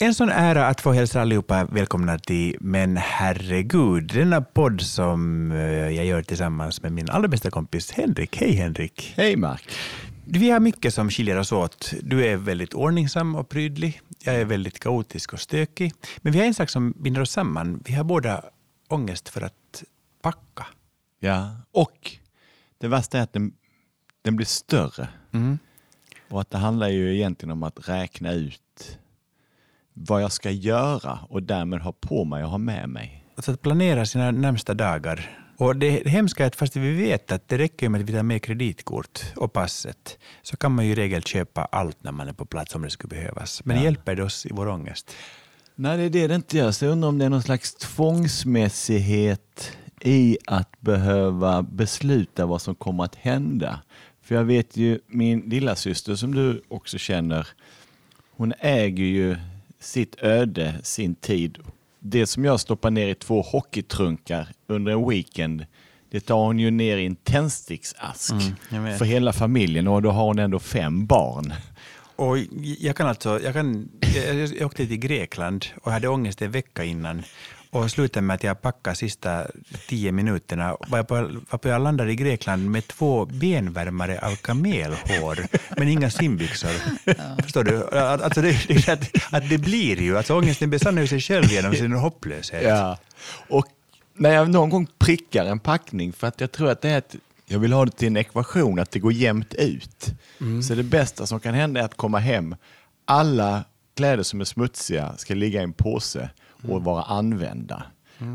En sån ära att få hälsa allihopa välkomna till Men herregud, denna podd som eh, jag gör tillsammans med min allra bästa kompis Henrik. Hej Henrik! Hej Mark! Vi har mycket som skiljer oss åt. Du är väldigt ordningsam och prydlig. Jag är väldigt kaotisk och stökig. Men vi har en sak som binder oss samman. Vi har båda ångest för att packa. Ja, och det värsta är att den, den blir större. Mm. Och att det handlar ju egentligen om att räkna ut vad jag ska göra och därmed ha på mig och ha med mig. Alltså att planera sina närmsta dagar. Och det, hemska är att fast vi vet att det räcker med att vi tar med kreditkort och passet, så kan man ju i regel köpa allt när man är på plats om det skulle behövas. Men Ja. hjälper det oss i vår ångest? Nej, det är det det inte gör. Så jag undrar om det är någon slags tvångsmässighet i att behöva besluta vad som kommer att hända. För jag vet ju min lilla syster som du också känner, hon äger ju sitt öde, sin tid. Det som jag stoppar ner i två hockeytrunkar under en weekend, det tar hon ju ner i en tändsticksask Mm, för hela familjen och då har hon ändå fem barn. Och jag kan alltså, jag, kan, jag, jag åkte till Grekland och hade ångest en vecka innan och slutade med att jag packade sista tio minuterna. Var jag, på, var på jag landade i Grekland med två benvärmare av kamelhår, men inga simbyxor. Förstår du? Att- Alltså det, att, att det blir ju, alltså ångesten besannar ju sig själv genom sin hopplöshet. Ja. Och när jag någon gång prickar en packning för att jag tror att det är att jag vill ha det till en ekvation, att det går jämnt ut. Så det bästa som kan hända är att komma hem. Alla kläder som är smutsiga ska ligga i en påse och vara använda.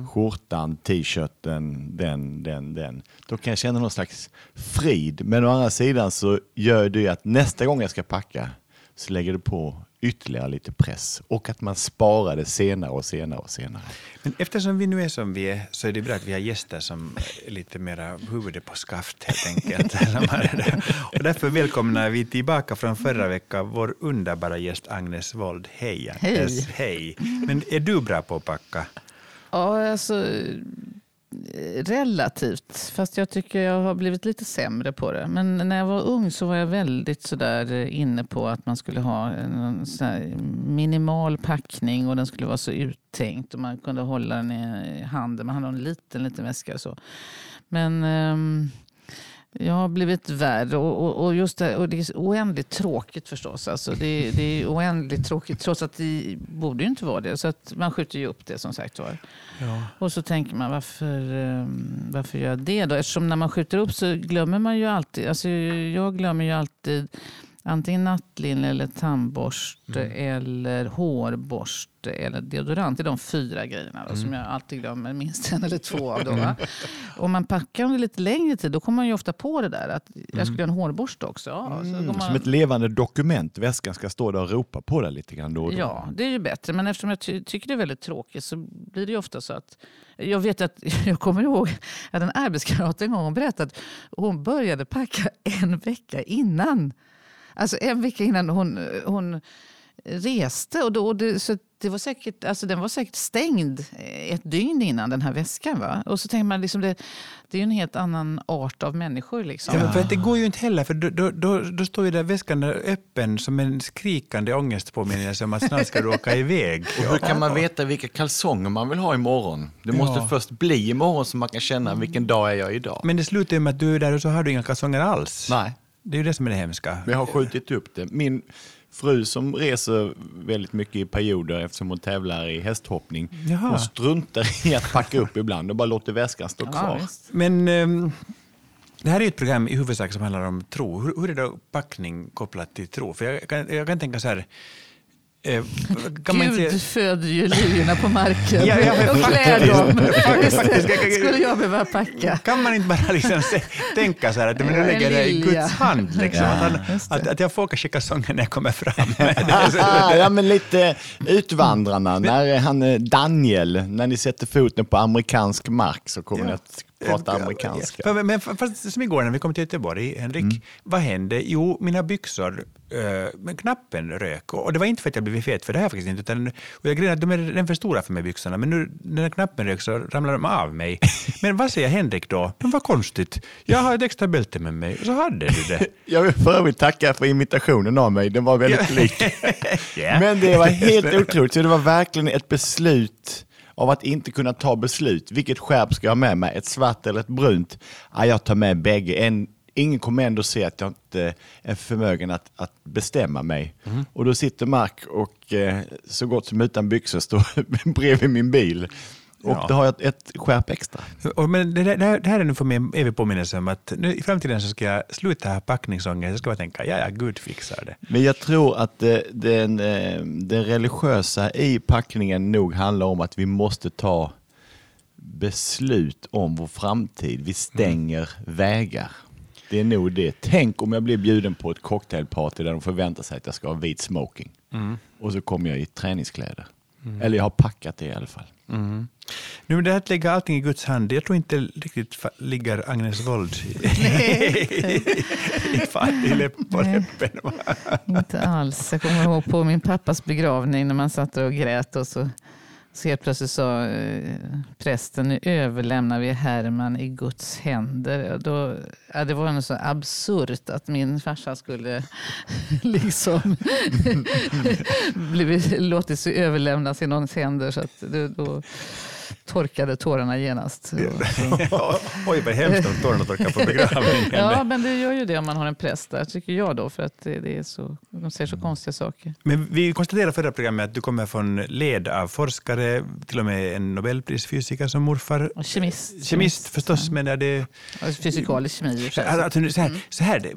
Skjortan, t-shirten, den, den, den. Då kan jag känna någon slags frid. Men å andra sidan så gör det att nästa gång jag ska packa så lägger det på ytterligare lite press och att man sparar det senare och senare och senare. Men eftersom vi nu är som vi är så är det bra att vi har gäster som är lite mera huvudet på skaft helt enkelt. och därför välkomnar vi tillbaka från förra veckan vår underbara gäst Agnes Wold. Hej Agnes! Hej! Men är du bra på att packa? Ja, alltså relativt. Fast jag tycker jag har blivit lite sämre på det. Men när jag var ung så var jag väldigt sådär inne på att man skulle ha en minimal packning och den skulle vara så uttänkt och man kunde hålla den i handen. Man hade en liten, liten väska och så. Men ehm, jag har blivit värre och, och, och, just det, och det är oändligt tråkigt förstås. Alltså det, det är oändligt tråkigt trots att det borde ju inte vara det. Så att man skjuter ju upp det som sagt var. Ja. Och så tänker man varför, ehm, varför gör jag det då? Eftersom när man skjuter upp så glömmer man ju alltid. Alltså jag glömmer ju alltid antingen nattlinne eller tandborste eller hårborste eller deodorant. Det är de fyra grejerna då, som jag alltid glömmer minst en eller två av. Då, va? Om man packar under lite längre tid då kommer man ju ofta på det där att jag skulle ha en hårborste också. Ja, går man, Som ett levande dokument. Väskan ska stå där och ropa på det lite grann då och då. Ja, det är ju bättre. Men eftersom jag ty- tycker det är väldigt tråkigt så blir det ofta så att... Jag vet att jag kommer ihåg att en arbetskamrat en gång berättade att hon började packa en vecka innan. Alltså en vecka innan hon, hon reste. Och då, och det, så det var säkert, alltså den var säkert stängd ett dygn innan den här väskan. Va? Och så tänker man, liksom det, det är ju en helt annan art av människor. Liksom. Ja, men för att det går ju inte heller, för då, då, då, då står ju där väskan där öppen som en skrikande ångestpåminnelse om att snart ska du åka iväg. Och hur kan man veta vilka kalsonger man vill ha imorgon? Det måste Ja. först bli imorgon så man kan känna vilken dag är jag idag. Men det slutar ju med att du är där och så har du inga kalsonger alls. Nej, Det är ju det som är det hemska. jag har skjutit upp det. Min fru som reser väldigt mycket i perioder eftersom hon tävlar i hästhoppning. Jaha. Hon struntar i att packa upp ibland och bara låter väskan stå Ja, kvar. visst. Men ehm, det här är ju ett program i huvudsak som handlar om tro. Hur, hur är då packning kopplat till tro? För jag kan, jag kan tänka så här. Eh, kan Gud inte, föder ju liljerna på marken Ja, ja, och klär dem. Skulle jag behöva packa? kan man inte bara liksom se, tänka så här att men nu lägger jag det i. Guds hand? Liksom, Ja, att, han, att, att jag får kanske kalsonger när jag kommer fram. ja, men lite Utvandrarna, när han eh, Daniel, när ni sätter foten på amerikansk mark så kommer ni att prata amerikanska. Ja, Men fast som igår när vi kom till Göteborg, Henrik, Mm. vad hände? Jo, mina byxor, men knappen rök. Och det var inte för att jag blivit fet, för det jag faktiskt inte. Utan, och jag grejen att de är redan för stora för mig, byxorna. Men nu när knappen rök så ramlade de av mig. Men vad säger Henrik då? Men vad konstigt. Jag har ett extra bälte med mig. Så hade du det. Jag vill för övrigt tacka för imitationen av mig, den var väldigt lik. Ja. Men det var helt otroligt, så det var verkligen ett beslut av att inte kunna ta beslut. Vilket skärp ska jag ha med mig? Ett svart eller ett brunt? Ja, jag tar med bägge. En, ingen kommer ändå se att jag inte är förmögen att, att bestämma mig. Och då sitter Mark och eh, så gott som utan byxor står bredvid min bil. Och Ja. då har jag ett skärp extra. Men det, det, här- det här är nu för mig en evig påminnelse om att nu, i framtiden så ska jag sluta ha packningsångest. Så ska jag tänka, ja, ja, Gud fixar det. Men jag tror att eh, den, eh, den religiösa i packningen nog handlar om att vi måste ta beslut om vår framtid. Vi stänger vägar. Det är nog det. Tänk om jag blir bjuden på ett cocktailparty där de förväntar sig att jag ska ha vit smoking. Och så kommer jag i träningskläder. Eller jag har packat det i alla fall. Mm. Nu, det här att lägga allting i Guds hand, jag tror inte riktigt ligger Agnes Wold i, i, fa- i läpp, på Nej. läppen. Inte alls. Jag kommer ihåg på min pappas begravning när man satt där och grät och så, så helt plötsligt sa eh, prästen, nu överlämnar vi Herman i Guds händer. Då, ja, det var så absurt att min farsa skulle liksom blivit, låtit sig överlämnas i någons händer. Så att det, då torkade tårarna genast. Så- Oj, vad hemskt om tårarna torkar på begravningen. Ja, men det gör ju det om man har en präst där, tycker jag då. För att det, det är så, de säger så konstiga saker. Men vi konstaterade förra programmet att du kommer från led av forskare, till och med en nobelprisfysiker som morfar. Och kemist. Kemist förstås, men är det... Fysikalisk kemi. för sig. Alltså, så Mm. här, så här,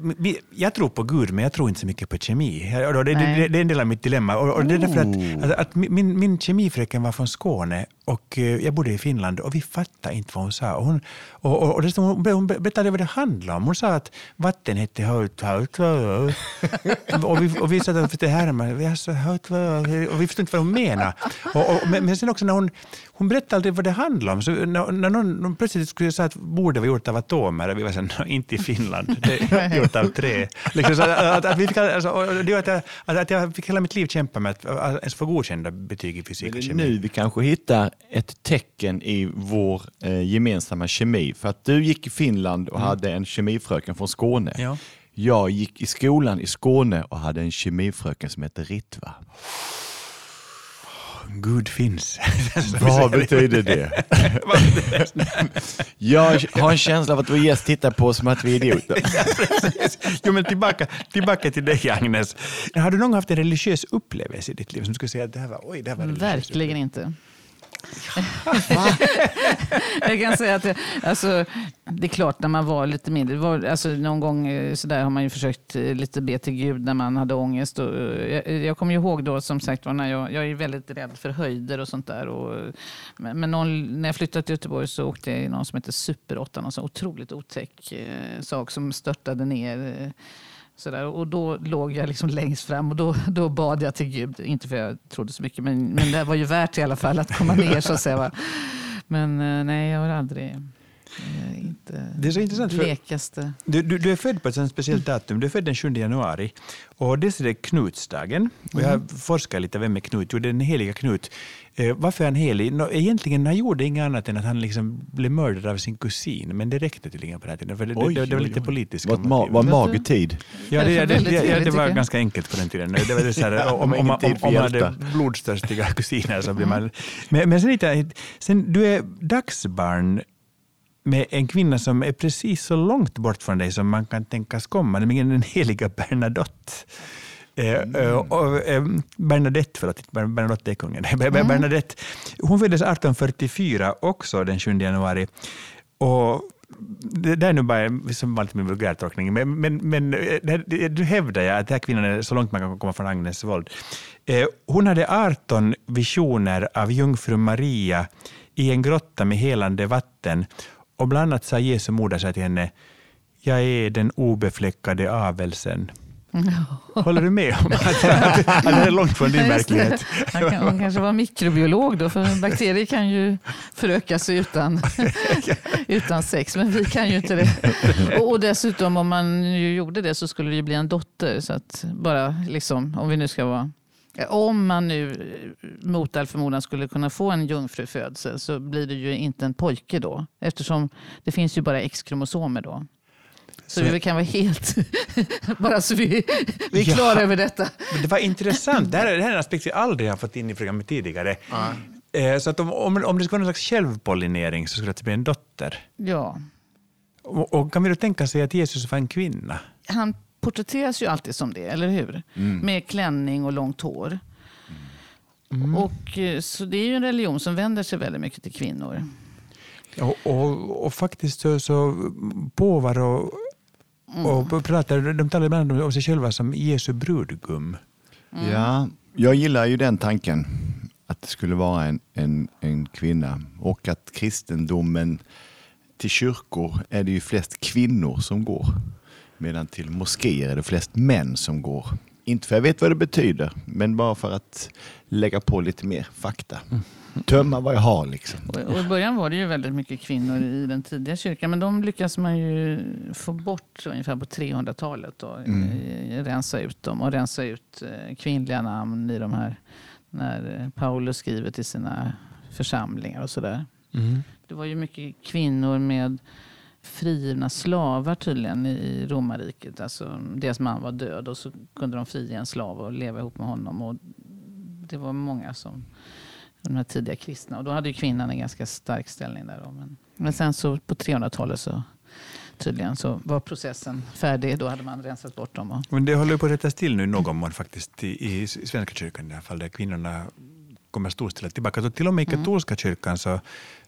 jag tror på Gud, men jag tror inte så mycket på kemi. Det, det, det, är en del av mitt dilemma. Och, och det är därför Oh. att, att, att min, min kemifröken var från Skåne och eh, jag bodde i Finland och vi fattade inte vad hon sa. Och hon, och, och, och dessutom, hon, hon berättade vad det handlade om. Hon sa att vatten hette högt. och vi, och vi satt och försökte härma. Och vi förstod inte vad hon menade. Och, och, men, men sen också när hon, hon berättade aldrig vad det handlade om. Så när, när någon, någon plötsligt skulle säga att bordet var gjort av atomer, vi var "Nå, inte i Finland, det är gjort av trä. Liksom, så att, att, att, vi fick, alltså, och det gjorde att, jag, att, att jag fick hela mitt liv kämpa med att att ens få godkända betyg i fysik och kemi. nu vi kanske hittar ett tecken i vår eh, gemensamma kemi. För att du gick i Finland och hade en kemifröken från Skåne. Ja. Jag gick i skolan i Skåne och hade en kemifröken som hette Ritva. Gud finns. Vad betyder det? Jag har en känsla av att vår gäst tittar på oss som att vi är idioter. Jo, men tillbaka, tillbaka till dig, Agnes. Har du någon gång haft en religiös upplevelse i ditt liv som du skulle säga att det här var, oj, det här var religiöst? Verkligen inte. Ja, jag kan säga att det, alltså, det är klart när man var lite mindre. Var, alltså, någon gång eh, så där har man ju försökt eh, lite be till Gud när man hade ångest. Och, eh, jag, eh, jag kommer ihåg då som sagt var när jag, jag är väldigt rädd för höjder och sånt där. Och, men men någon, när jag flyttade till Göteborg så åkte jag i någon som heter Super 8, någon sån otroligt otäck eh, sak som störtade ner. Så Sådär. Och då låg jag liksom längst fram och då, då bad jag till Gud. Inte för jag trodde så mycket, men, men det var ju värt i alla fall att komma ner. så att säga. Va? Men eh, nej, jag har aldrig eh, Inte Det är så intressant, för- blekaste. Du, du, du är född på ett speciellt datum. Du är född den 7 januari. Och det är Knutsdagen. Och jag forskar lite, vem är Knut? Jo, det är den heliga Knut. Eh, varför är han helig? Nå, egentligen han gjorde inget annat än att han liksom blev mördad av sin kusin. Men det räckte tydligen på den här tiden. För det, Oj, det, det var oj, lite oj. politiska Vad ma- vad mager tid. Ja, det, det, det, var ganska enkelt på den tiden. Det var det så här, om, var om, om, om, för om man hade blodstörstiga kusiner så blir man... Men, men sen, lite, sen, du är dagsbarn med en kvinna som är precis så långt bort från dig som man kan tänkas komma, nämligen den heliga Bernadotte. Eh, eh, och, eh, Bernadette, förlåt, Bernadotte är kungen. Ber- Bernadette, hon föddes 1844, också den 7 januari. Och det där är nu bara som vanligt min vulgärtolkning, men, men, men du hävdar jag att den här kvinnan är så långt man kan komma från Agnes. Eh, hon hade 18 visioner av jungfru Maria i en grotta med helande vatten och bland annat sa Jesu moder till henne, jag är den obefläckade avelsen. Håller du med om att, det är långt från din verklighet? Han, kan, han kanske var mikrobiolog då, för bakterier kan ju föröka sig utan, utan sex, men vi kan ju inte det. Och, och dessutom om man ju gjorde det så skulle det ju bli en dotter. Så att bara liksom, om vi nu ska vara om man nu eh, mot all förmodan skulle kunna få en jungfrufödsel så blir det ju inte en pojke då. Eftersom det finns ju bara X-kromosomer då. Så, Så- vi kan vara helt... bara så vi, vi är Ja. klara över detta. Men det var intressant. Det här, är- det här är en aspekt vi aldrig har fått in i programmet tidigare. Eh, Så att om, om, om det skulle vara någon slags självpollinering så skulle det bli en dotter. Ja. Och, och kan vi då tänka sig att Jesus var en kvinna? han porträtteras ju alltid som det, eller hur? Med klänning och långt hår. Och, eh, så det är ju en religion som vänder sig väldigt mycket till kvinnor. Och, och, och faktiskt så, så påvar och, och pratar, de talar ibland om sig själva som Jesu brudgum. Ja, jag gillar ju den tanken att det skulle vara en, en, en kvinna och att kristendomen till kyrkor är det ju flest kvinnor som går. Medan till moskéer är det flest män som går. Inte för jag vet vad det betyder, men bara för att lägga på lite mer fakta. Tömma vad jag har liksom. Och, och I början var det ju väldigt mycket kvinnor i den tidiga kyrkan. Men de lyckas man ju få bort ungefär på 300-talet. Och eh, rensa ut dem och rensa ut eh, kvinnliga namn i de här. När eh, Paulus skriver till sina församlingar och sådär. Det var ju mycket kvinnor med frigivna slavar tydligen i romarriket. Alltså, deras man var död och så kunde de frige en slav och leva ihop med honom. Och det var många som de här tidiga kristna. Och då hade ju kvinnan en ganska stark ställning där. Då. Men, men sen så på 300-talet så tydligen så var processen färdig. Då hade man rensat bort dem. Och, Men det håller ju på att rättas till nu någon mån faktiskt i, i Svenska kyrkan i alla fall, där kvinnorna kommer storstilat tillbaka. Så till och med i katolska kyrkan så,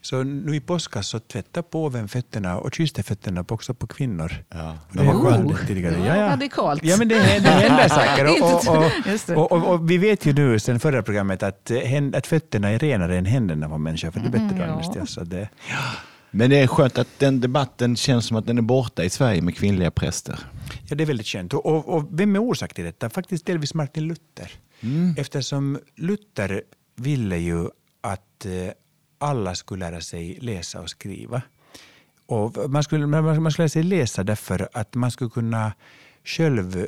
så nu i påskas så tvättar påven fötterna och kysste fötterna på- också på kvinnor. Ja, Det var Oh. skönt tidigare. Ja, ja. Radikalt. Ja, men det, det händer saker. Och, och, och, och, och vi vet ju nu sen förra programmet att, att fötterna är renare än händerna på människor, för det är bättre Mm, ja. Så det, Men det är skönt att den debatten känns som att den är borta i Sverige med kvinnliga präster. Ja, det är väldigt skönt. Och, och, och vem är orsak till detta? Faktiskt delvis Martin Luther. Eftersom Luther ville ju att eh, alla skulle lära sig läsa och skriva. Och man, skulle, man, skulle lära sig läsa därför att man skulle kunna själv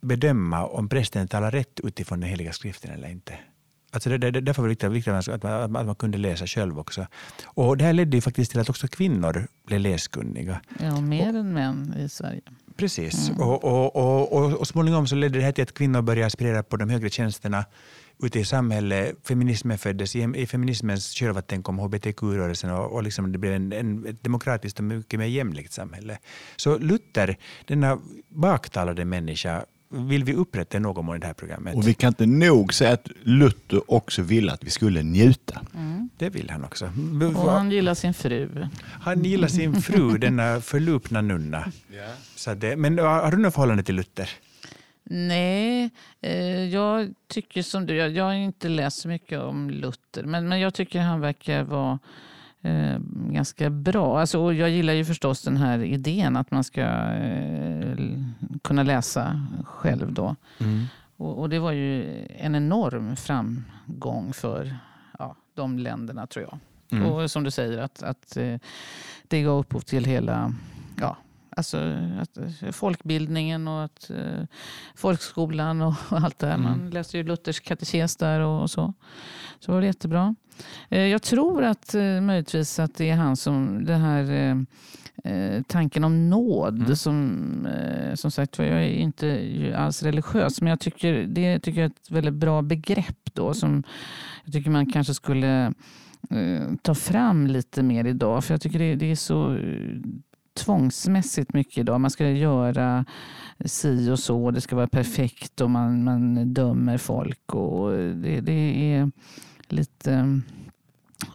bedöma om prästen talar rätt utifrån den heliga skriften eller inte. Alltså det, det, därför var det viktigt, viktigt att, man, att, man, kunde läsa själv också. Och det här ledde ju faktiskt till att också kvinnor blev läskunniga. Ja, mer än män i Sverige. Precis. Och, och, och, och, och småningom så ledde det här till att kvinnor började aspirera på de högre tjänsterna ute i samhället. Feminismen föddes. I, i feminismens kölvatten kom hbtq-rörelsen och, och liksom det blev en, en, ett demokratiskt och mycket mer jämlikt samhälle. Så Luther, denna baktalade människa, vill vi upprätta i någon mån i det här programmet. Och vi kan inte nog säga att Luther också ville att vi skulle njuta. Det vill han också. Och han gillar sin fru. Han gillar sin fru, denna förlupna nunna. Så det, men har du något förhållande till Luther? Nej, eh, jag tycker som du. Jag, jag har inte läst så mycket om Luther. Men, men jag tycker han verkar vara eh, ganska bra. Alltså, och jag gillar ju förstås den här idén att man ska eh, kunna läsa själv. då. Och, och det var ju en enorm framgång för ja, de länderna tror jag. Och som du säger att, att eh, det gav upphov till hela ja, alltså, att, eh, folkbildningen och att, eh, folkskolan och, och allt det här. Man läste ju Luthers katekes där och, och så. Så det var jättebra. Eh, jag tror att eh, möjligtvis att det är han som, den här eh, tanken om nåd. Som, eh, som sagt jag är inte alls religiös, men jag tycker det tycker jag är ett väldigt bra begrepp. Då, som jag tycker man kanske skulle ta fram lite mer idag. För jag tycker det, det är så tvångsmässigt mycket idag. Man ska göra si och så, det ska vara perfekt och man, man dömer folk. och Det, det är lite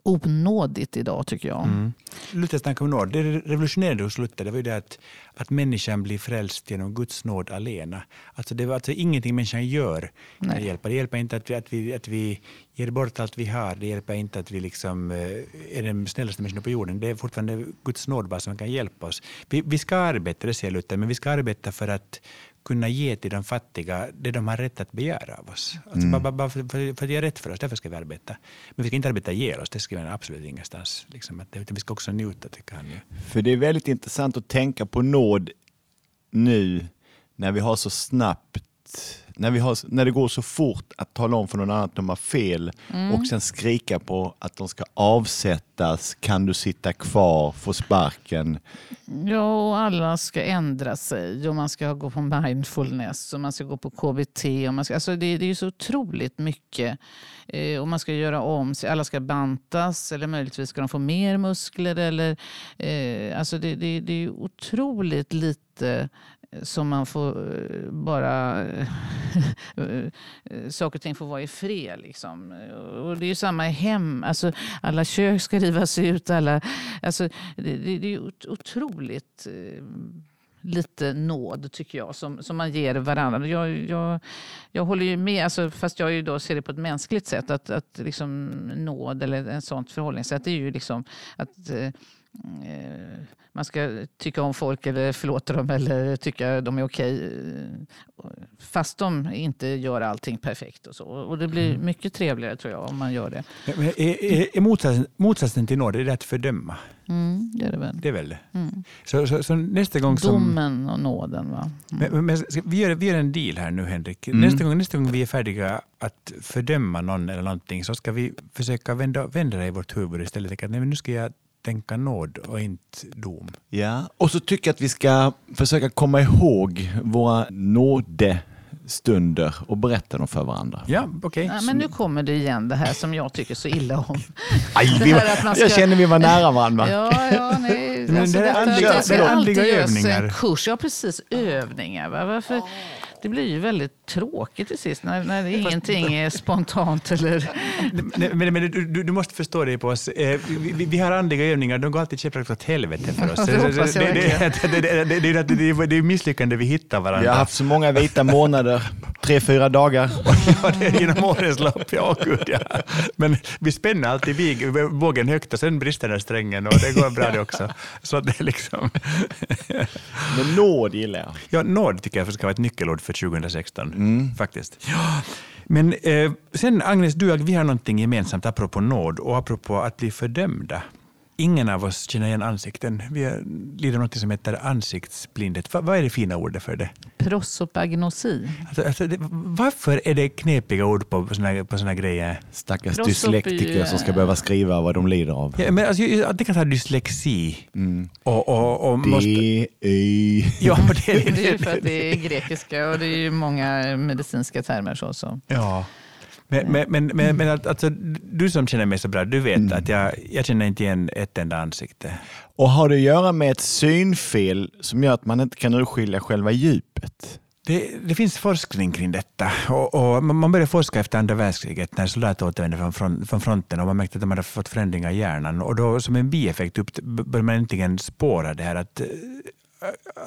onådigt idag tycker jag. Mm. Luthers tanke om nåd, det revolutionerade hos Luther det var ju det att, att människan blir frälst genom Guds nåd alena. Alltså det var alltså ingenting människan gör Nej. hjälpa. Det hjälper inte att vi, att, vi, att vi ger bort allt vi har. Det hjälper inte att vi liksom, eh, är den snällaste människan på jorden. Det är fortfarande Guds nåd bara som kan hjälpa oss. Vi, vi ska arbeta, det säger Luther, men vi ska arbeta för att kunna ge till de fattiga det de har rätt att begära av oss. Alltså bara, bara, bara för, för, för att göra rätt för oss, därför ska vi arbeta. Men vi ska inte arbeta ihjäl oss, det ska vi absolut ingenstans. Liksom, att, utan vi ska också njuta, tycker han. För det är väldigt intressant att tänka på nåd nu när vi har så snabbt när, vi har, när det går så fort att tala om för någon annan att de har fel och sen skrika på att de ska avsättas, kan du sitta kvar, få sparken. Ja, och alla ska ändra sig och man ska gå på mindfulness och man ska gå på KBT. Och man ska, alltså det, det är så otroligt mycket. Eh, och man ska göra om sig. Alla ska bantas eller möjligtvis ska de få mer muskler. Eller, eh, alltså det, det, det är ju otroligt lite som man får eh, bara... Eh, eh, saker och ting får vara i fred. Liksom. Och det är ju samma i hem. Alltså, alla kök ska rivas ut. Alla, alltså, det, det, det är otroligt lite nåd, tycker jag, som, som man ger varandra. Jag, jag, jag håller ju med, alltså, fast jag ju då ser det på ett mänskligt sätt. Att, att liksom nåd eller ett sånt förhållningssätt är ju liksom att eh, man ska tycka om folk eller förlåta dem eller tycka de är okej. eh, Fast de inte gör allting perfekt. Och så. Och det blir mycket trevligare tror jag om man gör det. Men Är, är, är motsatsen, motsatsen till nåd, är det att fördöma? Mm, det är det väl. Det är väl? Mm. Så, så, så nästa gång som... Domen och nåden. Va? Mm. Men, men, vi, gör, vi gör en deal här nu, Henrik. Mm. Nästa, gång, nästa gång vi är färdiga att fördöma någon eller någonting så ska vi försöka vända, vända det i vårt huvud istället. Att nej, men nu ska jag tänka nåd och inte dom. Ja. Och så tycker jag att vi ska försöka komma ihåg våra nådestunder och berätta dem för varandra. Ja, okej. Ja, men nu kommer det igen, det här som jag tycker så illa om. Aj, Det vi var, att man jag ska- känner vi var nära varandra. Ja, ja, nej. Alltså, det är det ska det övningar. precis. Övningar. Va? Varför? Det det blir ju väldigt tråkigt till sist när, när ingenting är spontant. Eller... men, men, men du, du, måste förstå dig på oss. Eh, vi, vi har andliga övningar, de går alltid käpprätt åt helvete för oss. Ja, det, det, det, det misslyckande vi hittar varandra. Jag har haft så många vita månader, tre, fyra dagar. ja, det är genom årens lopp, ja gud ja. Men vi spänner alltid vig, bågen högt och sen brister den strängen och det går bra det också. Så det är liksom... men nåd gillar jag. Ja, nåd tycker jag ska vara ett nyckelord för 2016, faktiskt. Ja. Men eh, sen Agnes, du och vi har någonting gemensamt apropå nåd och apropå att bli fördömda. Ingen av oss känner igen ansikten. Vi är- lider av något som heter ansiktsblindhet. Va, vad är det fina ordet för det? Prosopagnosi. Alltså, alltså, det? Varför är det knepiga ord på såna, på såna grejer? Stackars Prosopi- dyslektiker som ska behöva skriva vad de lider av. Ja, men alltså, jag, jag kan ha dyslexi. Och, och, och måste, D, Y. ja, det, Det är ju för att det är grekiska och det är ju många medicinska termer. Så, så. Ja. Men, men, men, men, men att, alltså, du som känner mig så bra, du vet att jag, jag känner inte igen ett enda ansikte. Och har det att göra med ett synfel som gör att man inte kan urskilja själva djupet? Det, det finns forskning kring detta. Och, och man började forska efter andra världskriget när soldater återvände från, front, från fronten och man märkte att de hade fått förändringar i hjärnan. Och då som en bieffekt upp, började man äntligen spåra det här att eh,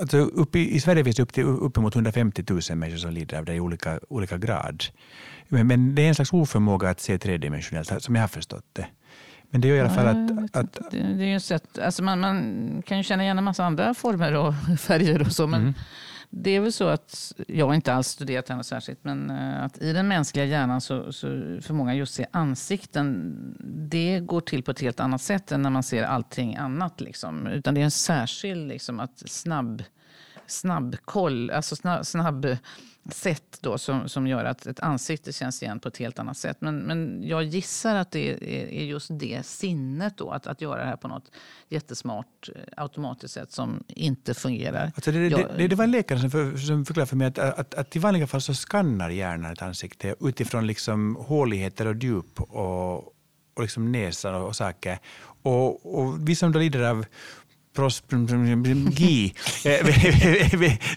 Alltså upp i, I Sverige finns det upp till uppemot 150 000 människor som lider av det i olika, olika grad. Men, det är en slags oförmåga att se tredimensionellt, som jag har förstått det. Men det gör i alla fall att, att det, det är ju ett sätt, alltså man, man kan ju känna igen en massa andra former och färger och så. Men Mm. det är väl så att, jag har inte alls studerat henne särskilt, men eh, att i den mänskliga hjärnan så, så för många just se ansikten, det går till på ett helt annat sätt än när man ser allting annat. Liksom. Utan det är en särskild liksom, att snabb, snabbkoll, alltså snabb, snabb sätt då som, som gör att ett ansikte känns igen på ett helt annat sätt. Men, men jag gissar att det är, är just det sinnet då, att, att göra det här på något jättesmart eh, automatiskt sätt som inte fungerar. Alltså det, Jag- det, det, det var en läkare som, för, som förklarade för mig att, att, att i vanliga fall så skannar hjärnan ett ansikte utifrån liksom håligheter och djup och, och liksom näsan och, och saker. Och, och vi som då lider av prospergi,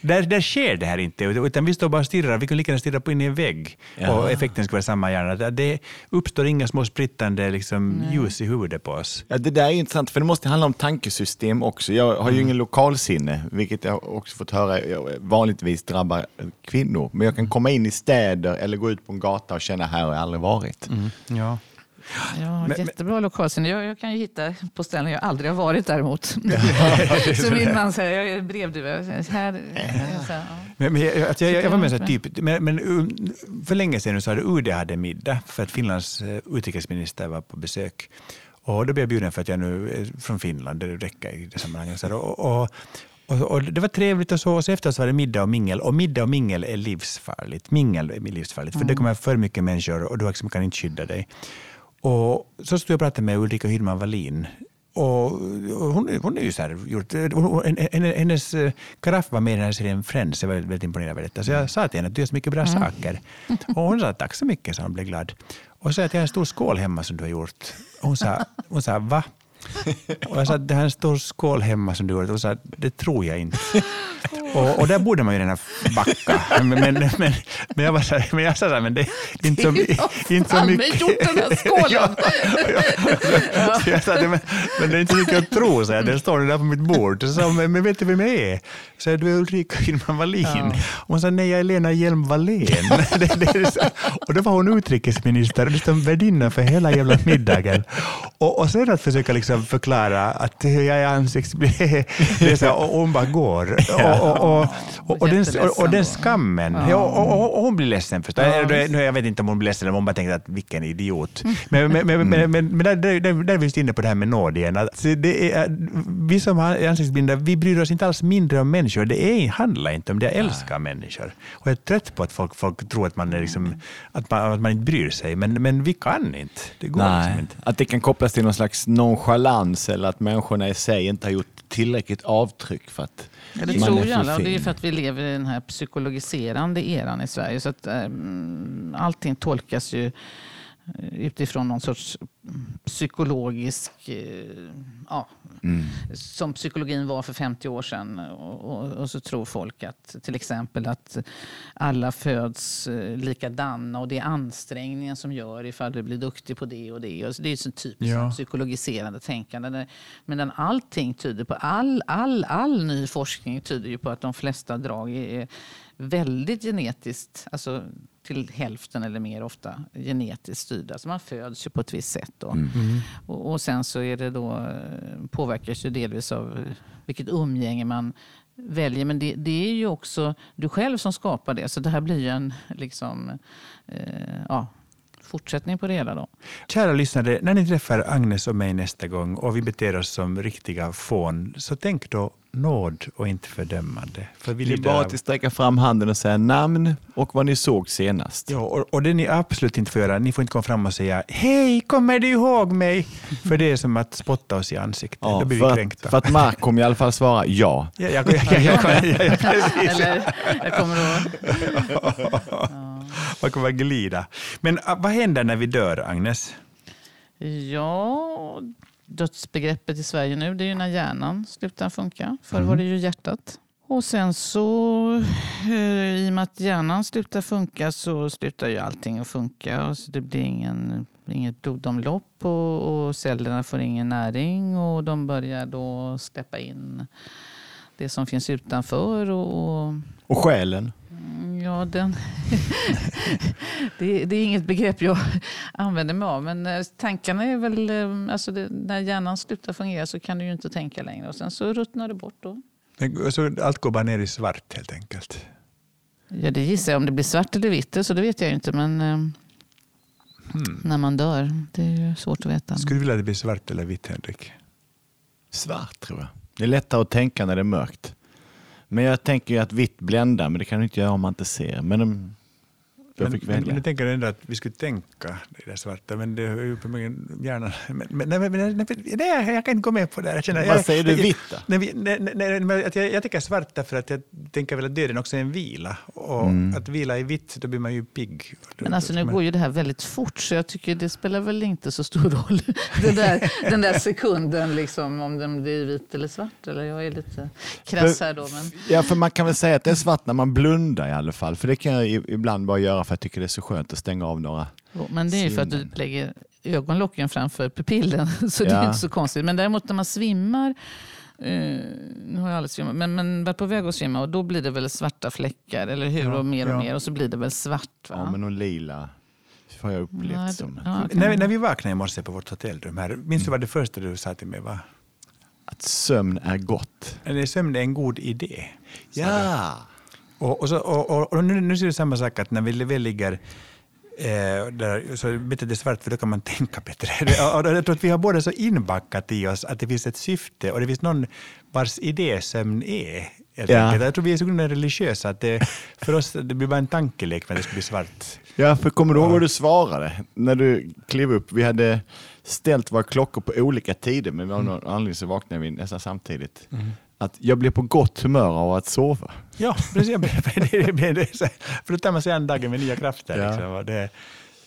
där, där sker det här inte, utan vi står bara och stirrar. Vi kan lika gärna stirra på in i en vägg Ja. och effekten ska vara samma i hjärnan. Det uppstår inga små sprittande liksom, ljus i huvudet på oss. Ja, det där är intressant, för det måste handla om tankesystem också. Jag har ju ingen lokalsinne, vilket jag också fått höra jag vanligtvis drabbar kvinnor. Men jag kan komma in i städer eller gå ut på en gata och känna här har jag aldrig varit. Ja. Ja, Men- jättebra lokalsinne. Jag, jag kan ju hitta på ställen jag aldrig har varit däremot. så min man säger, jag är brevduvare. Här, så, ja. Men, men jag, jag, jag, jag var med så här, Men- typ, men, men um, för länge sedan så hade UD hade middag för att Finlands eh, utrikesminister var på besök. Och då blev jag bjuden för att jag nu är från Finland, det räcker i det sammanhanget. Så här, Och, och, och, och det var trevligt och så, och så efteråt så var det middag och mingel. Och middag och mingel är livsfarligt. Mingel är livsfarligt, för det kommer för mycket människor och du liksom kan inte skydda dig. Och så stod jag och pratade med Ulrika Hydman Wallin. Och hon, hon är ju så här, gjort, hon, hon- henne- hennes eh, karaff var med i den här serien Friends. Jag var väldigt imponerad av detta. Så jag sa till henne att du gör så mycket bra saker. Och hon sa tack så mycket, så hon blev glad. Och så sa jag att jag har en stor skål hemma som du har gjort. Och hon sa, hon sa va? Och jag sa att det här är en stor skål hemma som du har gjort. Hon sa det tror jag inte. Och, och där borde man ju redan backa. Men, men, men, men jag var så här, men jag sa så här, men det är inte så, inte så mycket. gjort den här skålen. ja, jag sa, men, men det är inte så mycket att tro, så här. den står där på mitt bord. Så sa men, men vet du vem jag är? Så jag, du är Ulrika Hillman Wallin. Och hon sa, nej jag är Lena Hjelm-Wallén. och då var hon utrikesminister och liksom värdinna för hela jävla middagen. Och, och sen att försöka liksom förklara att jag är ansiktsblind, det är så här, och och hon bara går. Och, och, och, och, och, den, och, den skammen, ja. och, hon blir ledsen förstås. Nu, Jag vet inte om hon blir ledsen eller om hon bara tänkte att vilken idiot. Men, men, men, men, men, men där, där, där, är vi just inne på det här med nåd igen. Att det är, vi som är ansiktsblinda, vi bryr oss inte alls mindre om människor. Det är, handlar inte om det. Jag älskar människor. Och jag är trött på att folk, folk tror att man, är liksom, att, man, att man inte bryr sig. Men, men vi kan inte. Det går liksom Nej, inte. att det kan kopplas till någon slags nonchalans eller att människorna i sig inte har gjort tillräckligt avtryck för att Ja, det man tror är alla. Och det är för att vi lever i den här psykologiserande eran i Sverige. Så att, um, allting tolkas ju utifrån någon sorts mm, psykologisk... eh, ja, Mm. Som psykologin var för 50 år sedan. Och, och, och så tror folk att till exempel att alla föds eh, likadana och det är ansträngningen som gör ifall du blir duktig på det och det. Och det är ju så typiskt Ja. psykologiserande tänkande. Men allting tyder på, all, all, all ny forskning tyder ju på att de flesta drag är väldigt genetiskt, alltså till hälften eller mer ofta genetiskt styrda. Så man föds ju på ett visst sätt. Då. Och, och sen så är det då, eh, påverkas ju delvis av eh, vilket umgänge man väljer. Men det, det är ju också du själv som skapar det. Så det här blir ju en liksom, eh, ja, fortsättning på det hela. Då. Kära lyssnare, när ni träffar Agnes och mig nästa gång och vi beter oss som riktiga fån, så tänk då nåd och inte fördömande. För vi Det är bara av- att sträcka fram handen och säga namn och vad ni såg senast. Ja, och, och det ni absolut inte får göra, ni får inte komma fram och säga hej, kommer du ihåg mig? För det är som att spotta oss i ansiktet. Ja, då blir för, vi att, kränkta. för att Mark kommer i alla fall svara ja. Ja, jag. Eller, kommer ihåg. Man kommer att glida. Men ah, vad händer när vi dör, Agnes? Ja, dödsbegreppet i Sverige nu det är ju när hjärnan slutar funka. Förr var det ju hjärtat. Och sen så, eh, i och med att hjärnan slutar funka så slutar ju allting att funka. Och så det blir ingen, inget blodomlopp och, och cellerna får ingen näring och de börjar då släppa in det som finns utanför. Och, och Och själen? Mm, Ja, den... det, det är inget begrepp jag använder mig av. Men eh, tankarna är väl... eh, Alltså det, när hjärnan slutar fungera så kan du ju inte tänka längre. Och sen så ruttnar det bort då. Så allt går bara ner i svart helt enkelt. Ja, det gissar jag. Om det blir svart eller vitt, så det vet jag inte. Men eh, när man dör, det är ju svårt att veta. Skulle du vilja att det blir svart eller vitt, Henrik? Svart tror jag. Det är lättare att tänka när det är mörkt. Men jag tänker ju att vitt bländar, men det kan du inte göra om man inte ser. Men um, jag Men, fick men, välja. men jag tänker ändå att vi skulle tänka i det svarta, men det är ju uppenbarligen hjärnan. Men, men, nej, men, nej, nej, nej, jag kan inte gå med på det. Jag känner, Vad jag, säger du, jag, vitt då? Nej, nej, nej, nej, men att jag, jag tänker svart därför att jag tänker väl att döden också är en vila. Och Mm. att vila i vitt, då blir man ju pigg. Men alltså nu går ju det här väldigt fort så jag tycker det spelar väl inte så stor roll. Den där, den där sekunden liksom om den blir vit eller svart. Eller jag är lite krass här då. Men... Ja, för man kan väl säga att det är svart när man blundar i alla fall. För det kan jag ibland bara göra för att jag tycker det är så skönt att stänga av några. Jo, Men det är ju för att du lägger ögonlocken framför pupillen. Så det är Ja. inte så konstigt. Men däremot när man svimmar, eh, nu har jag aldrig svimmat, men, men varit på väg att svimma och då blir det väl svarta fläckar, eller hur? Ja, och mer och ja. mer och så blir det väl svart. Va? Ja, med någon lila. har jag upplevt Nej, som. ja. När, när vi vaknade i morse på vårt hotellrum här, minns du vad det första du sa till mig var? Att sömn är gott. Eller sömn är en god idé. Ja! Och, och, så, och, och, nu, nu ser det samma sak att när vi väl ligger eh, där, så är det är svart för då kan man tänka bättre. Och, och jag tror att vi har båda så inbackat i oss att det finns ett syfte och det finns någon vars idé sömn är. Helt Ja. Jag tror vi är så religiösa att det, för oss det blir bara en tankelek att det ska bli svart. Ja, för kommer du ihåg vad du svarade när du klev upp? Vi hade ställt våra klockor på olika tider, men av någon anledning så vaknade vi nästan samtidigt. Att jag blir på gott humör av att sova. Ja, precis. Det- det- det- det är så- För då tar man sig an dagen med nya krafter. Ja. Liksom. Det,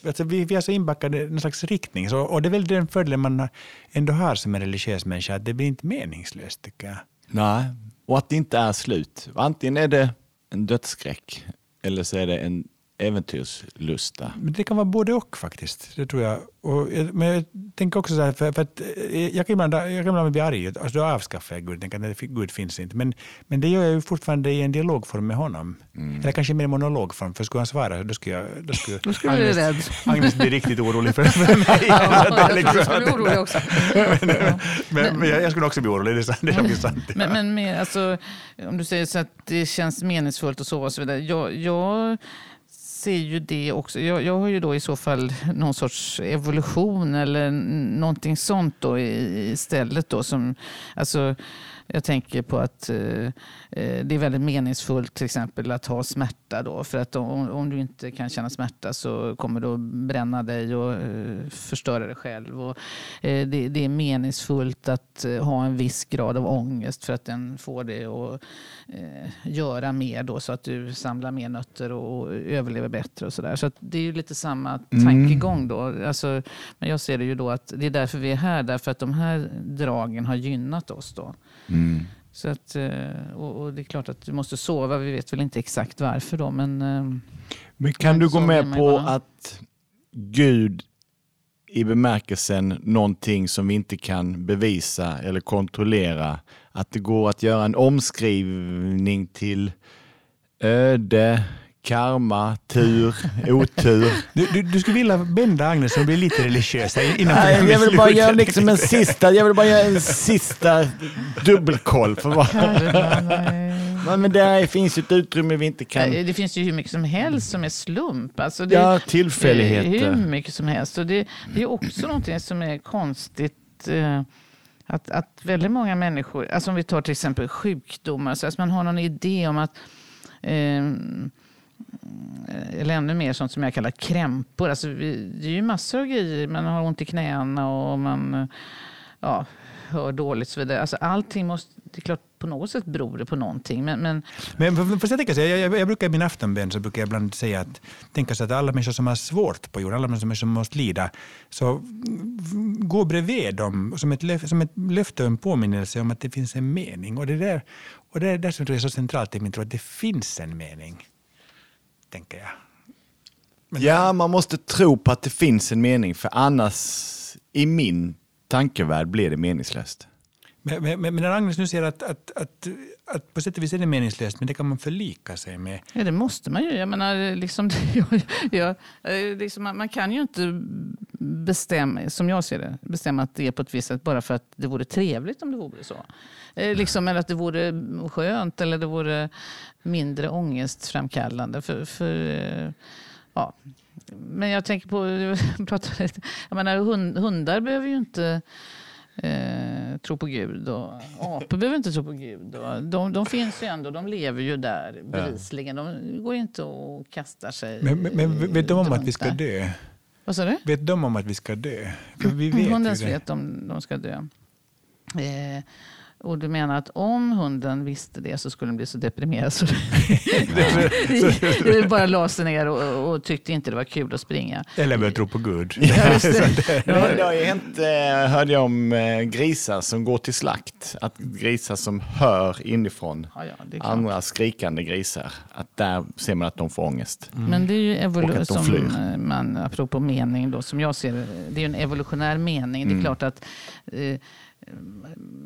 alltså vi, vi är så inbackade i någon slags riktning. Så, och det är väl den fördelen man ändå har som en religiös människa, att det blir inte meningslöst tycker jag. Nej, och att det inte är slut. Antingen är det en dödsskräck eller så är det en äventyrslusta. Men det kan vara både och faktiskt. Det tror jag. Och, men jag tänker också så här, för, för att eh, jag kan ibland, jag kan ibland bli arg. Alltså då avskaffar jag Gud. Tänker att Gud finns inte. Men, men det gör jag ju fortfarande i en dialogform med honom. Eller kanske mer i monologform. För skulle han svara då skulle, jag, då skulle, Då skulle du bli rädd. Agnes blir riktigt orolig för, för mig. Ja, Liksom. jag skulle bli orolig också. men, men jag, jag skulle också bli orolig, det är. Det är sant. Men, men mer, alltså, om du säger så att det känns meningsfullt att sova och så vidare. Jag, jag ser ju det också. Jag, jag har ju då i så fall någon sorts evolution eller någonting sånt då istället. Då som, alltså, jag tänker på att eh, eh, det är väldigt meningsfullt till exempel att ha smärta. Då, för att om, om du inte kan känna smärta så kommer du att bränna dig och eh, förstöra dig själv. Och, eh, det, det är meningsfullt att eh, ha en viss grad av ångest för att den får dig att eh, göra mer då, så att du samlar mer nötter och, och överlever bättre. och Så, där. så att det är lite samma tankegång då. Alltså, men jag ser det ju då att det är därför vi är här, därför att de här dragen har gynnat oss. då. Så att, eh, och, och det är klart att du måste sova. Vi vet väl inte exakt varför då, men eh, Men kan du gå med på att Gud i bemärkelsen någonting som vi inte kan bevisa eller kontrollera, att det går att göra en omskrivning till öde, karma, tur, otur. Du, du, du skulle vilja bända Agnes och bli lite religiös innan Nej, jag vill bara göra liksom en sista, jag vill bara göra en sista dubbelkoll. För vad, nej. men där finns ju ett utrymme vi inte kan... Det finns ju hur mycket som helst som är slump. Alltså det, Ja, tillfälligheter. Hur mycket som helst. Och det, det är också någonting som är konstigt. eh, Att, att väldigt många människor, alltså om vi tar till exempel sjukdomar, så att man har någon idé om att eh, eller ännu mer sånt som jag kallar krämpor. Alltså, vi, det är ju massor av grejer. Man har ont i knäna och man ja, hör dåligt och så vidare. Alltså, allting måste, det är klart på något sätt beror det på någonting. Men, men Men för, för, jag, tänker så, jag, jag, jag brukar i min aftonbön så brukar jag ibland säga att tänka så att alla människor som har svårt på jorden, alla människor som måste lida, så gå bredvid dem som ett, löf, som ett löfte och en påminnelse om att det finns en mening. Och det är där, och det är där som jag tror är så centralt i min tro, att det finns en mening. Tänker jag. Men- Ja, man måste tro på att det finns en mening, för annars i min tankevärld blir det meningslöst. Men, men, men när Agnes nu säger att, att, att, att på sätt och vis är det meningslöst, men det kan man förlika sig med. Ja, det måste man ju. Jag menar, liksom, jag, jag, eh, liksom, man man kan ju inte bestämma, som jag ser det, bestämma att det är på ett visst sätt bara för att det vore trevligt om det vore så. Eh, Liksom, eller att det vore skönt eller det vore mindre ångestframkallande. För, för, eh, ja. Men jag tänker på, jag pratar lite, jag menar, hund, hundar behöver ju inte eh, tro på Gud. Och apor behöver inte tro på Gud. Och de, de finns ju ändå, de lever ju där bevisligen. De går ju inte och kastar sig. Men, men, men vet de om att vi ska dö? Vad sa du? Vet de om att vi ska dö? För vi vet Hunden vet om de ska dö. Eh, och du menar att om hunden visste det så skulle den bli så deprimerad så det bara la sig ner och, och tyckte inte det var kul att springa. Eller börja tro på Gud. Ja, det. Har ju hänt, hörde jag om eh, grisar som går till slakt. Att grisar som hör inifrån Ja, ja, det är klart. andra skrikande grisar, att där ser man att de får ångest. Men det är ju Och evolu- att de som flyr. man, apropå mening då, som jag ser det, det är ju en evolutionär mening. Mm. Det är klart att eh,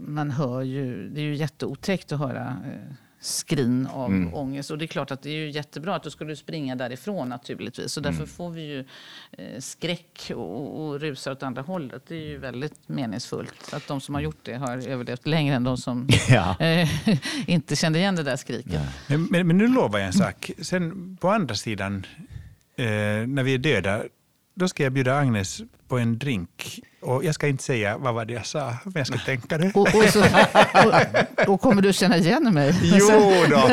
man hör ju, det är ju jätteotäckt att höra eh, skrin av mm. ångest. Och det är klart att det är ju jättebra att du skulle springa därifrån naturligtvis. Så därför mm. får vi ju eh, skräck och, och rusar åt andra hållet. Det är ju väldigt meningsfullt att de som har gjort det har överlevt längre än de som ja. eh, inte kände igen det där skriket. Men, men, men, nu lovar jag en sak. Sen på andra sidan, eh, när vi är döda, då ska jag bjuda Agnes på en drink. Och jag ska inte säga vad var det jag sa, men jag ska tänka det. Och, och, så, och, och kommer du känna igen mig? Jo då.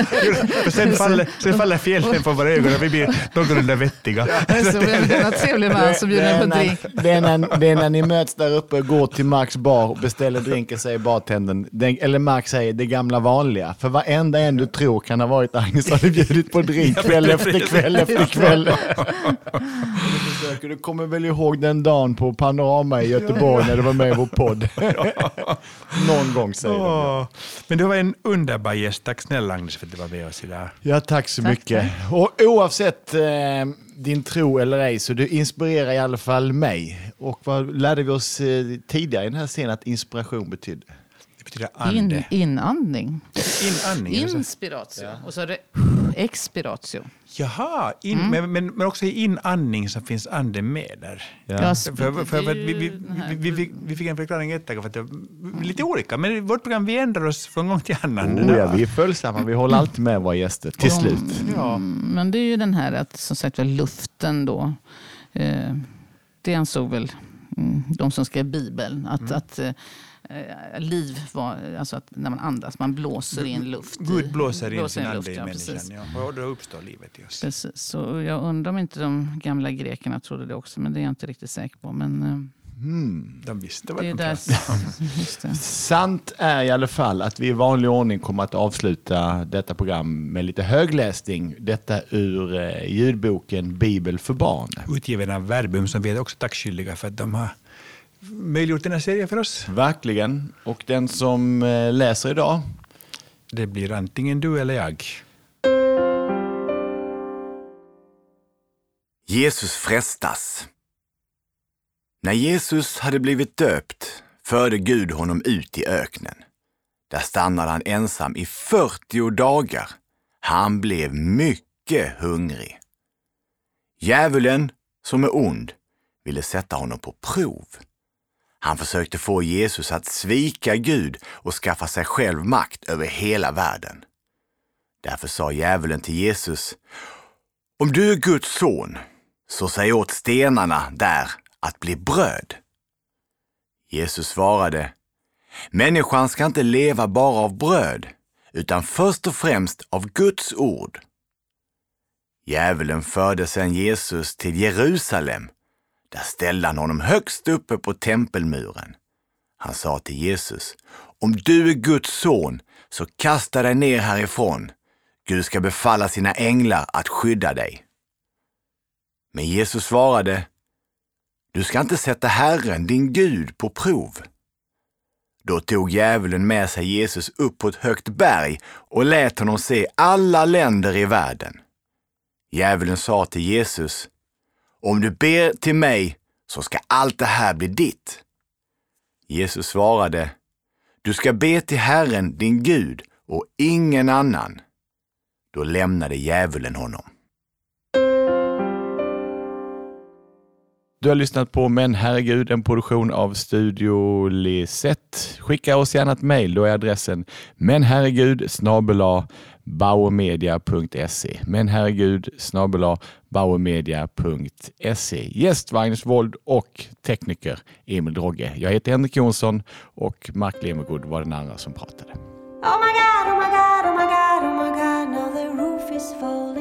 sen faller, sen faller fjällen på våra ögon och vi blir någorlunda vettiga. Så det är en trevlig man som bjuder på drink. Det är, när, det är när ni möts där uppe, går till Max bar och beställer drinken, säger bartendern, eller Max säger det gamla vanliga. För varenda en du tror kan ha varit Agnes har du bjudit på drink kväll efter kväll efter kväll. Du kommer väl ihåg den dagen på Panorama i Göteborg när du var med i vår podd. Någon gång säger oh. de. Men du var en underbar gäst. Tack snälla Agnes för att du var med oss idag. Ja, tack så tack. mycket. Och oavsett eh, din tro eller ej, så du inspirerar i alla fall mig. Och vad lärde vi oss eh, tidigare i den här scenen att inspiration betydde? Det betyder ande. In, inandning. Inandning. Inspiratio. Ja. Och så är det expiratio. Jaha, in, mm. men, men, men, också i inandning så finns anden med där. Ja. Ja, för, för, för, för vi, vi, vi, vi, vi fick en förklaring ett tag, för att det är lite olika, men i vårt program vi ändrar oss från gång till annan. Oh, ja, vi är följsamma, vi håller alltid med våra gäster till slut. Ja. Men det är ju den här att som sagt luften då, eh, det ansåg väl mm, de som skrev Bibeln, att, mm. att Eh, liv var alltså att när man andas, man blåser in luft. Gud blåser in sin ande i människan ja, och då uppstår livet i oss. Precis. Så jag undrar om inte de gamla grekerna trodde det också, men det är jag inte riktigt säker på. Men, Mm, de visste vad det de där, Sant är i alla fall att vi i vanlig ordning kommer att avsluta detta program med lite högläsning. Detta ur eh, ljudboken Bibel för barn. Utgiven av Verbum som vi är också tackskyldiga för att de har möjliggjort den här serien för oss. Verkligen. Och den som eh, läser idag? Det blir antingen du eller jag. Jesus frestas. När Jesus hade blivit döpt förde Gud honom ut i öknen. Där stannade han ensam i 40 dagar. Han blev mycket hungrig. Djävulen, som är ond, ville sätta honom på prov. Han försökte få Jesus att svika Gud och skaffa sig själv makt över hela världen. Därför sa djävulen till Jesus, om du är Guds son, så säg åt stenarna där att bli bröd. Jesus svarade, människan ska inte leva bara av bröd, utan först och främst av Guds ord. Djävulen förde sedan Jesus till Jerusalem där ställde han honom högst uppe på tempelmuren. Han sa till Jesus, om du är Guds son, så kasta dig ner härifrån. Gud ska befalla sina änglar att skydda dig. Men Jesus svarade, du ska inte sätta Herren, din Gud, på prov. Då tog djävulen med sig Jesus upp på ett högt berg och lät honom se alla länder i världen. Djävulen sa till Jesus, om du ber till mig så ska allt det här bli ditt. Jesus svarade, du ska be till Herren, din Gud, och ingen annan. Då lämnade djävulen honom. Du har lyssnat på Men herregud, en produktion av Studio Lisette. Skicka oss gärna ett mejl. Då är adressen menherregud snabela bauermedia.se. Men herregud snabel bauermedia.se. Gäst Magnus Wold och tekniker Emil Drogge. Jag heter Henrik Jonsson och Mark Lemergood var den andra som pratade. Oh my god, oh my god, oh my god, oh my god, now the roof is falling